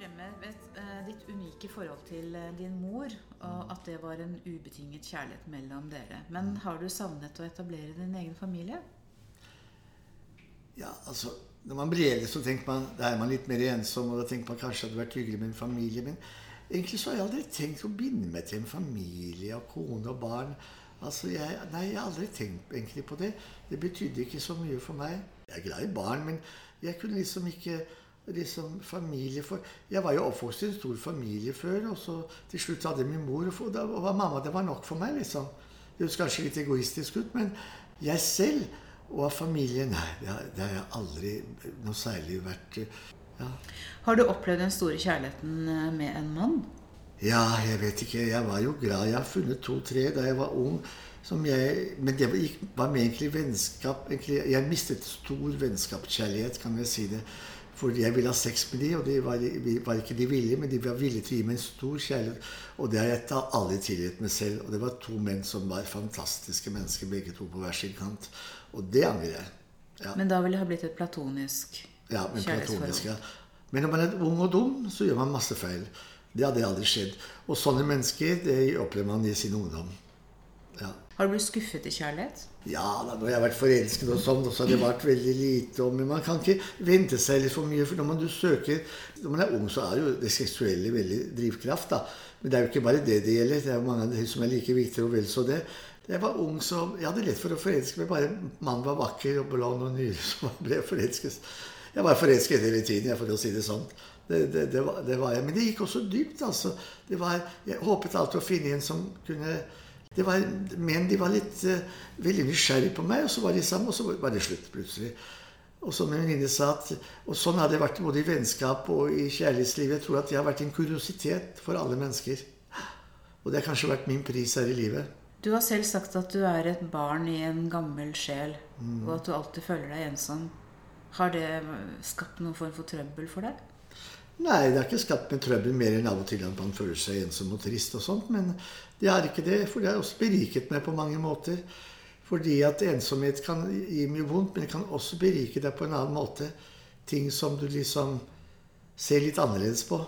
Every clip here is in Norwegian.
fremhevet eh, ditt unike forhold til eh, din mor, og at det var en ubetinget kjærlighet mellom dere. Men har du savnet å etablere din egen familie? Ja, altså Når man blir eldre, så tenker man da er man litt mer ensom, og da tenker man kanskje at det hadde vært hyggelig med en familie. Men egentlig så har jeg aldri tenkt å binde meg til en familie og kone og barn. Altså, jeg, Nei, jeg har aldri tenkt egentlig på det. Det betydde ikke så mye for meg. Jeg er glad i barn, men jeg kunne liksom ikke liksom familie for Jeg var jo oppvokst i en stor familie før, og så til slutt hadde min mor og, da var mamma det var nok for meg, liksom. Det høres kanskje litt egoistisk ut, men jeg selv og av familien Nei, det har, det har jeg aldri noe særlig vært ja. Har du opplevd den store kjærligheten eh, med en mann? Ja, jeg vet ikke. Jeg var jo glad. Jeg har funnet to-tre da jeg var ung. Jeg, men det var, var med egentlig vennskap egentlig, Jeg mistet stor vennskapskjærlighet, kan jeg si det. Fordi jeg ville ha sex med dem, og det var, var, ikke de villige, men de var villige til å gi meg en stor kjærlighet. Og det har jeg aldri tilgitt meg selv. Og det var to menn som var fantastiske mennesker, begge to på hver sin kant. Og det angrer jeg. Ja. Men da ville det ha blitt et platonisk ja, men platonisk, ja. Men når man er ung og dum, så gjør man masse feil. Det hadde aldri skjedd. Og sånne mennesker det opplever man i sin ungdom. Ja. Har du blitt skuffet i kjærlighet? Ja, da, når jeg har vært forelsket og sånn, så har det vært veldig lite. Men man kan ikke vente seg litt for mye. For når man, søker, når man er ung, så er jo det seksuelle veldig drivkraft. da. Men det er jo ikke bare det det gjelder. Det er jo mange som er like viktige, og vel så det. Da jeg var ung, så jeg hadde lett for å forelske meg. Bare mannen var vakker og blond og nylig, så man ble forelsket. Jeg var forelsket hele tiden, for å si det sånn. Det, det, det, var, det, var, jeg. Men det gikk også dypt, altså. Var, jeg håpet alltid å finne en som kunne var, Men de var litt uh, veldig nysgjerrige på meg, og så var de sammen, og så var det slutt plutselig. Og som en venninne sa at, og sånn har det vært både i vennskap og i kjærlighetslivet. Jeg tror at det har vært en kuriositet for alle mennesker. Og det har kanskje vært min pris her i livet. Du har selv sagt at du er et barn i en gammel sjel, mm. og at du alltid føler deg ensom. Har det skapt noen form for trøbbel for deg? Nei, det har ikke skapt med trøbbel mer enn av og til at man føler seg ensom og trist og sånt. Men det har ikke det, for det har også beriket meg på mange måter. Fordi at ensomhet kan gi mye vondt, men det kan også berike deg på en annen måte. Ting som du liksom ser litt annerledes på.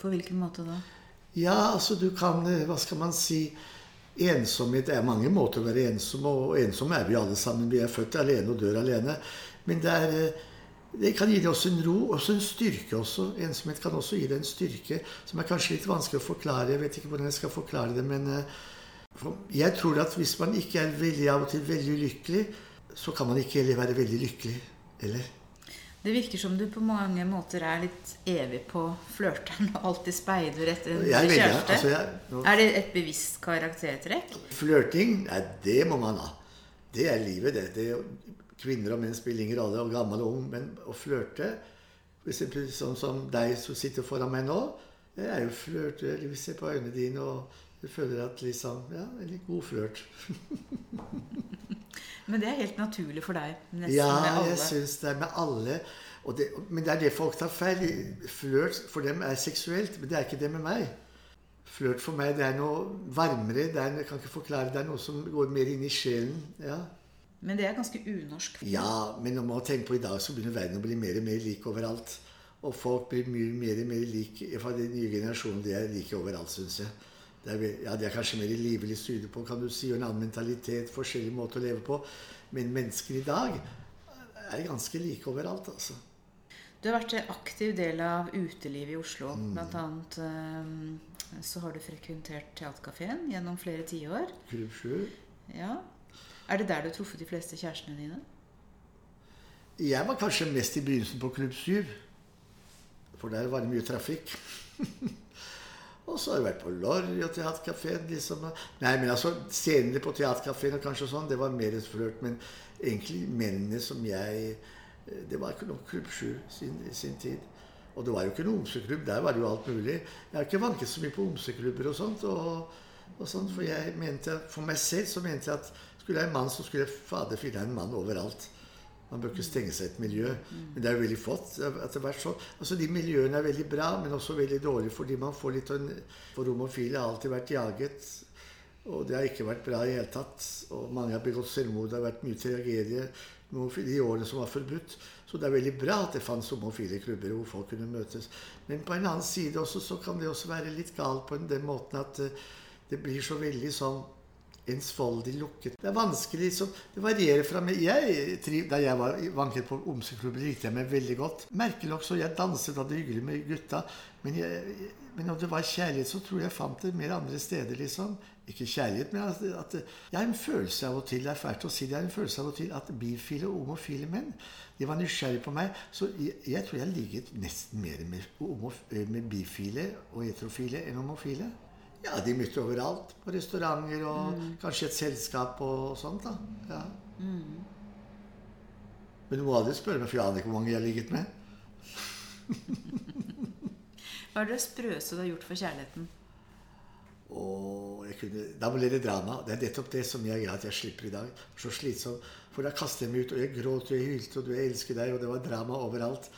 På hvilken måte da? Ja, altså du kan Hva skal man si? Ensomhet Det er mange måter å være ensom og ensomme er vi alle sammen. Vi er født alene og dør alene. Men det er det kan gi deg også en ro, også en styrke. også. Ensomhet kan også gi deg en styrke som er kanskje litt vanskelig å forklare. Jeg vet ikke hvordan jeg skal forklare det, men uh, jeg tror at hvis man ikke er veldig av og til veldig ulykkelig, så kan man ikke heller være veldig lykkelig. Eller? Det virker som du på mange måter er litt evig på flørteren og alltid speider etter en jeg kjæreste. Altså jeg, nå, er det et bevisst karaktertrekk? Flørting? Nei, det må man ha. Det er livet, det. det kvinner og menn spiller ingen rolle, og gammel og ung, men å flørte Sånn som deg som sitter foran meg nå. Det er jo flørte. Vi ser på øynene dine, og du føler at liksom Ja, en litt god flørt. men det er helt naturlig for deg? Nesten ja, med alle? jeg syns det er med alle. Det, men det er det folk tar feil. Flørt for dem er seksuelt, men det er ikke det med meg. Flørt for meg det er noe varmere. Det er, jeg kan ikke forklare, det er noe som går mer inn i sjelen. ja. Men det er ganske unorsk. Ja, men når man tenker på i dag, så begynner verden å bli mer og mer lik overalt. Og folk blir mye mer og mer lik fra den nye generasjonen. De er like overalt, syns jeg. Det er, ja, de er kanskje mer livlig studie på, kan du si, og en annen mentalitet, forskjellig måte å leve på. Men mennesker i dag er ganske like overalt, altså. Du har vært en aktiv del av utelivet i Oslo. Mm. Blant annet um, så har du frekventert Theatercaféen gjennom flere tiår. Klubb 7. Ja. Er det der du har truffet de fleste kjærestene dine? Jeg var kanskje mest i begynnelsen på Klubb 7. For der var det mye trafikk. og så har jeg vært på Lorry og Theatercaféen. Liksom. Nei, men altså, Scenene på Theatercaféen og kanskje sånn, det var mer et flørt. Men egentlig mennene som jeg Det var ikke noe Klubb 7 sin, sin tid. Og det var jo ikke noe homseklubb. Der var det jo alt mulig. Jeg har ikke vanket så mye på homseklubber og sånt. Og, og sånt for, jeg mente, for meg selv så mente jeg at skulle jeg en mann, så skulle jeg fader finne en mann overalt. Man bør ikke stenge seg et miljø. Men det er jo veldig flott etter hvert sånn. Altså De miljøene er veldig bra, men også veldig dårlige fordi man får litt For homofile har alltid vært jaget. Og det har ikke vært bra i hele tatt. Og mange har begått selvmord. Det har vært mye tragedie de årene som var forbudt. Så Så det er veldig bra at det fantes homofile klubber hvor folk kunne møtes. Men på en annen side også, så kan det også være litt galt på den måten at eh, det blir så veldig sånn ensfoldig lukket. Det er vanskelig liksom, Det varierer fra meg. Jeg, triv, da jeg var vanket på omsorgsklubben, likte jeg meg veldig godt. Merkelig nok så jeg danset og hadde hyggelig med gutta. Men, jeg, men om det var kjærlighet, så tror jeg jeg fant det mer andre steder, liksom. Ikke kjærlighet, men at, at Jeg har en følelse av og til det er fælt å si det, jeg har en følelse av og til at bifile og homofile menn de var nysgjerrige på meg. Så jeg, jeg tror jeg ligget nesten mer med, med bifile og heterofile enn homofile. Ja, de møtte overalt. På restauranter og mm. kanskje et selskap og sånt. da. Ja. Mm. Men du må aldri spørre meg, for jeg aner ikke hvor mange jeg har ligget med. Hva er det sprøeste du har gjort for kjærligheten? Og kunne, da ble det drama. Det er nettopp det som jeg gjør at jeg slipper i dag. Så slitsomt. For da kastet jeg meg ut, og jeg gråt og jeg hylte, og du, jeg elsker deg, og det var drama overalt.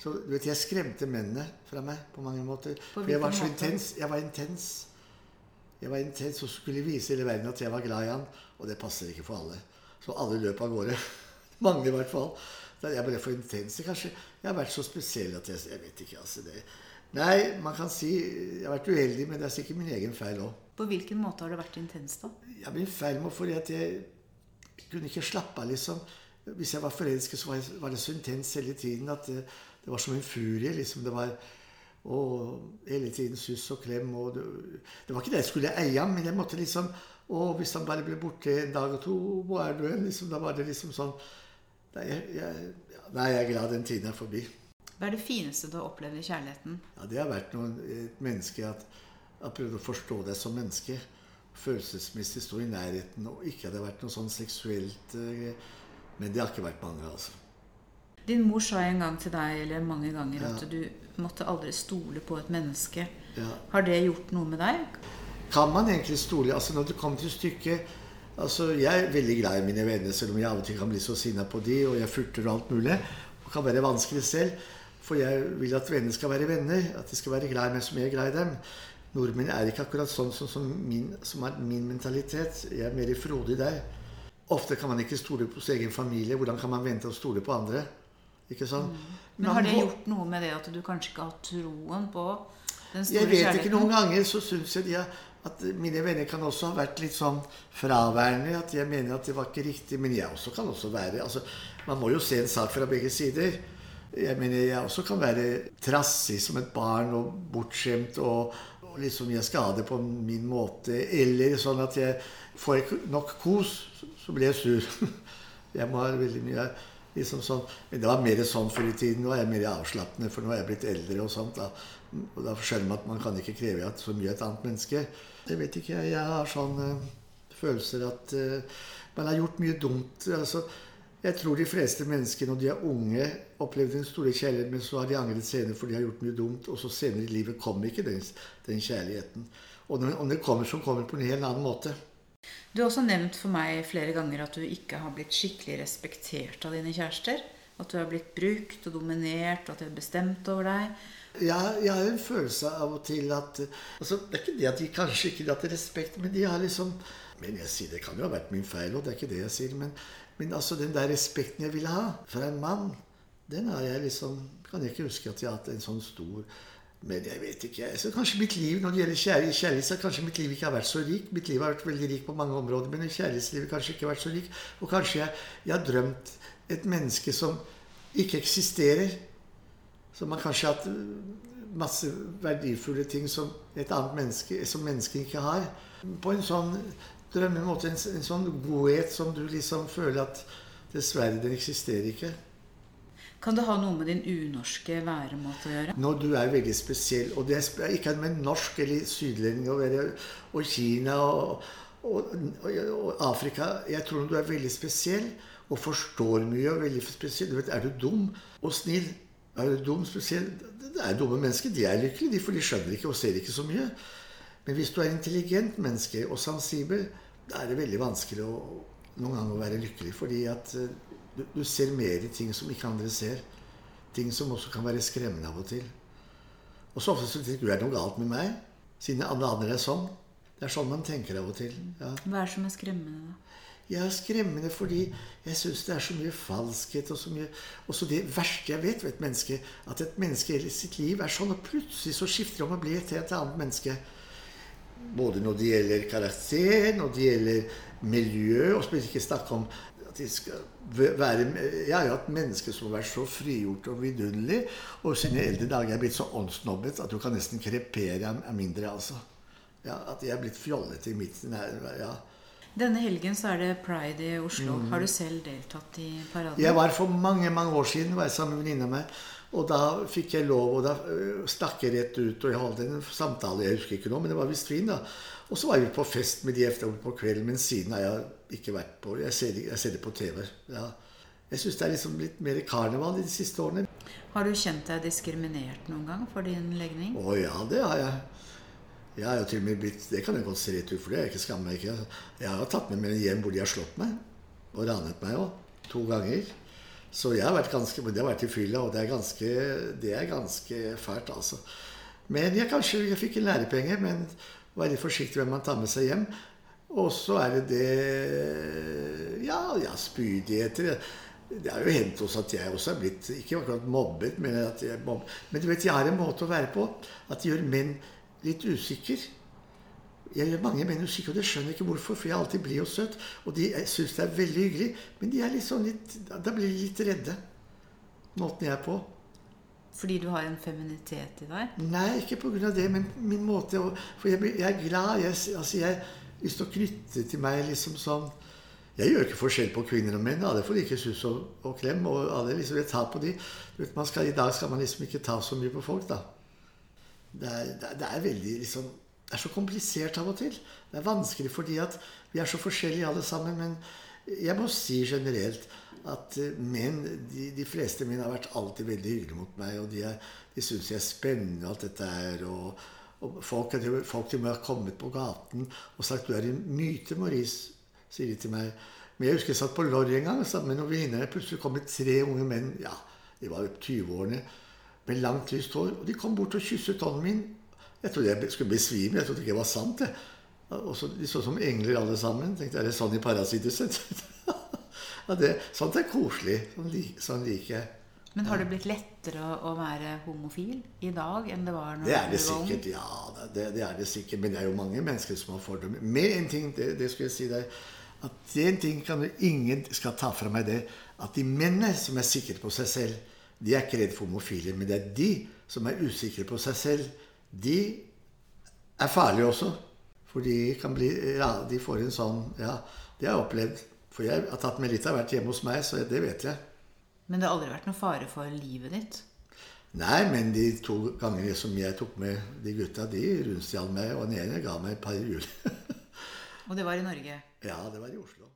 Så du vet, jeg skremte mennene fra meg på mange måter. For jeg var så måte? intens. Jeg var intens. Jeg var intens og skulle vise hele verden at jeg var glad i han. Og det passer ikke for alle. Så alle løp av gårde. mange i hvert fall. Jeg ble for intens. Kanskje jeg har vært så spesiell at jeg Jeg vet ikke, altså. det Nei, man kan si jeg har vært uheldig, men det er sikkert min egen feil òg. På hvilken måte har det vært intenst, da? Ja, Min feil må fordi at jeg kunne ikke slappe av, liksom. Hvis jeg var forelsket, så var det så intenst hele tiden at det, det var som en furie. liksom. Det var og hele tiden suss og klem. Og det, det, var ikke det jeg skulle eie men jeg måtte liksom Og hvis han bare ble borte en dag og to, hvor er du hen? Liksom, da var det liksom sånn Nei, jeg, jeg, nei, jeg er glad den tiden er forbi. Hva er det fineste du har opplevd i kjærligheten? Ja, Det har vært noen, et menneske at har prøvd å forstå deg som menneske. Følelsesmessig stå i nærheten. Og ikke hadde vært noe sånn seksuelt eh, Men det har ikke vært mange, altså. Din mor sa en gang til deg, eller mange ganger, at du måtte aldri stole på et menneske. Ja. Har det gjort noe med deg? Kan man egentlig stole? Altså Når det kommer til stykket altså Jeg er veldig glad i mine venner, selv om jeg av og til kan bli så sinna på de, og jeg furter og alt mulig. Og kan være vanskelig selv. For jeg vil at venner skal være venner. At de skal være glad i meg som jeg er glad i dem. Nordmenn er ikke akkurat sånn som, som, min, som er min mentalitet. Jeg er mer frodig der. Ofte kan man ikke stole på sin egen familie. Hvordan kan man vente å stole på andre? Ikke sant? Mm. Men har det gjort noe med det at du kanskje ikke har troen på den store kjærligheten? Jeg vet kjærligheten? ikke. Noen ganger så syns jeg de at mine venner kan også ha vært litt sånn fraværende. At jeg mener at det var ikke riktig. Men jeg også kan også være altså, Man må jo se en sak fra begge sider. Jeg mener jeg også kan være trassig som et barn og bortskjemt og, og liksom jeg skal ha det på min måte. Eller sånn at jeg får ikke nok kos, så blir jeg sur. Jeg må ha veldig mye liksom sånn. Det var mer sånn før i tiden. Nå er jeg mer avslappende, for nå er jeg blitt eldre. Og sånt da. Og da skjønner man at man kan ikke kreve at så mye av et annet menneske. Jeg vet ikke, jeg har sånne uh, følelser at uh, man har gjort mye dumt. altså jeg tror de fleste mennesker når de er unge, opplevde den store kjærligheten, men så har de angret senere for de har gjort mye dumt. Og så senere i livet kommer ikke den, den kjærligheten. Og når, om det kommer, så kommer det på en helt annen måte. Du har også nevnt for meg flere ganger at du ikke har blitt skikkelig respektert av dine kjærester. At du har blitt brukt og dominert, og at de har bestemt over deg. Jeg, jeg har en følelse av og til at altså, Det er ikke det at de kanskje ikke har respekt, men de har liksom Men jeg sier det kan jo ha vært min feil, og det er ikke det jeg sier. Men men altså den der respekten jeg ville ha fra en mann, den har jeg liksom Kan jeg ikke huske at jeg har hatt en sånn stor Men jeg vet ikke. Så kanskje mitt liv når det gjelder kjærlighet, så kanskje mitt liv ikke har vært så rik. Mitt liv har vært veldig rik på mange områder, men kjærlighetslivet kanskje ikke har vært så rik. Og kanskje jeg, jeg har drømt et menneske som ikke eksisterer. Som har kanskje hatt masse verdifulle ting som et annet menneske som mennesket ikke har. På en sånn drømmemåte. En, en sånn godhet som du liksom føler at dessverre, den eksisterer ikke. Kan det ha noe med din unorske væremåte å gjøre? Når du er veldig spesiell, og det er ikke med norsk eller sydlending å være, og Kina og, og, og, Afrika Jeg tror du er veldig spesiell og forstår mye og veldig spesiell du vet, Er du dum og snill? Er du dum spesiell? Det er dumme mennesker. De er lykkelige, for de skjønner ikke og ser ikke så mye. Men hvis du er intelligent menneske og sensibel, da er det veldig vanskelig å, noen ganger å være lykkelig. Fordi at eh, du, du ser mer i ting som ikke andre ser. Ting som også kan være skremmende av og til. Og så ofte så tenker du er det noe galt med meg, siden alle andre er sånn. Det er sånn man tenker av og til. Ja. Hva er det som er skremmende, da? Er skremmende fordi jeg syns det er så mye falskhet og så mye Og så det verste jeg vet ved et menneske, at et menneske i sitt liv er sånn, og plutselig så skifter det om å bli et helt annet menneske. Både når det gjelder karakter, når det gjelder miljø, og så vil jeg ikke snakke om at de skal være Jeg har jo hatt mennesker som har vært så frigjort og vidunderlig, og sine eldre dager er blitt så åndsnobbet at du kan nesten krepere av mindre, altså. Ja, at de er blitt fjollete i midten her. ja. Denne helgen så er det pride i Oslo. Mm. Har du selv deltatt i paraden? Jeg var For mange mange år siden var jeg sammen med venninna av. Og da fikk jeg lov, og da stakk jeg rett ut, og jeg holdt en samtale. Jeg husker ikke nå, men det var visst fin, da. Og så var jeg på fest med de etterpå på kvelden, men siden har jeg ikke vært på Jeg ser, jeg ser det på TV. Ja. Jeg syns det er liksom litt mer karneval i de siste årene. Har du kjent deg diskriminert noen gang for din legning? Å ja, det har jeg. Jeg har jo til og med blitt, Det kan jeg godt se rett ut for, det jeg ikke skammer meg ikke. Jeg har tatt med meg hjem hvor de har slått meg. Og ranet meg òg. To ganger. Så jeg har vært ganske, men det har vært i fylla, og det er ganske, det er ganske fælt, altså. Men jeg kanskje jeg fikk en lærepenge, men litt forsiktig hvem man tar med seg hjem. Og så er det det Ja, ja spydigheter. Det har jo hendt oss at jeg også er blitt Ikke akkurat mobbet, men at jeg mobbet. Men du vet, jeg har en måte å være på at det gjør menn litt usikre. Jeg gjør mange menn usikre, og det skjønner jeg ikke hvorfor, for jeg alltid blid og søt. Og de syns det er veldig hyggelig, men de er litt sånn litt, da blir de litt redde. Måten jeg er på. Fordi du har en feminitet i deg? Nei, ikke pga. det, men min måte å For jeg, jeg, er glad. Jeg, altså jeg har lyst til til meg liksom sånn Jeg gjør ikke forskjell på kvinner og menn. Alle får like sus og, og, klem. Og alle liksom Jeg tar på de. Skal, I dag skal man liksom ikke ta så mye på folk, da. Det er, det er veldig liksom det er så komplisert av og til. Det er vanskelig fordi at vi er så forskjellige alle sammen. Men jeg må si generelt at eh, menn, de, de fleste menn har vært alltid veldig hyggelige mot meg. Og de, er, de syns jeg er spennende, alt dette her. Og, og folk, folk til og med har kommet på gaten og sagt 'Du er en myte, Maurice', sier de til meg. Men jeg husker jeg satt på Lorry en gang sammen med noen venninner. Plutselig kom det tre unge menn. Ja, de var 20-årene med langt, lyst hår. Og de kom bort og kysset hånden min jeg trodde jeg skulle besvime. Jeg trodde ikke det var sant. det. Og så, de så som engler alle sammen. Tenkte, Er det sånn i parasitthuset? ja, det, sånt er koselig. Sånn, sånn liker jeg. Men har det blitt lettere å være homofil i dag enn det var når det er det sikkert, Ja, det, det, er det sikkert. Men det er jo mange mennesker som har fordommer. Med en ting, det, det skulle jeg si deg, at en ting kan du ingen skal ta fra meg det, at de mennene som er sikre på seg selv, de er ikke redd for homofile. Men det er de som er usikre på seg selv de er farlige også. For de kan bli Ja, de får en sånn Ja, det har jeg opplevd. For jeg har tatt med litt av hvert hjemme hos meg, så det vet jeg. Men det har aldri vært noen fare for livet ditt? Nei, men de to gangene som jeg tok med de gutta, de rundstjal meg, og den ene ga meg et par hjul. og det var i Norge? Ja, det var i Oslo.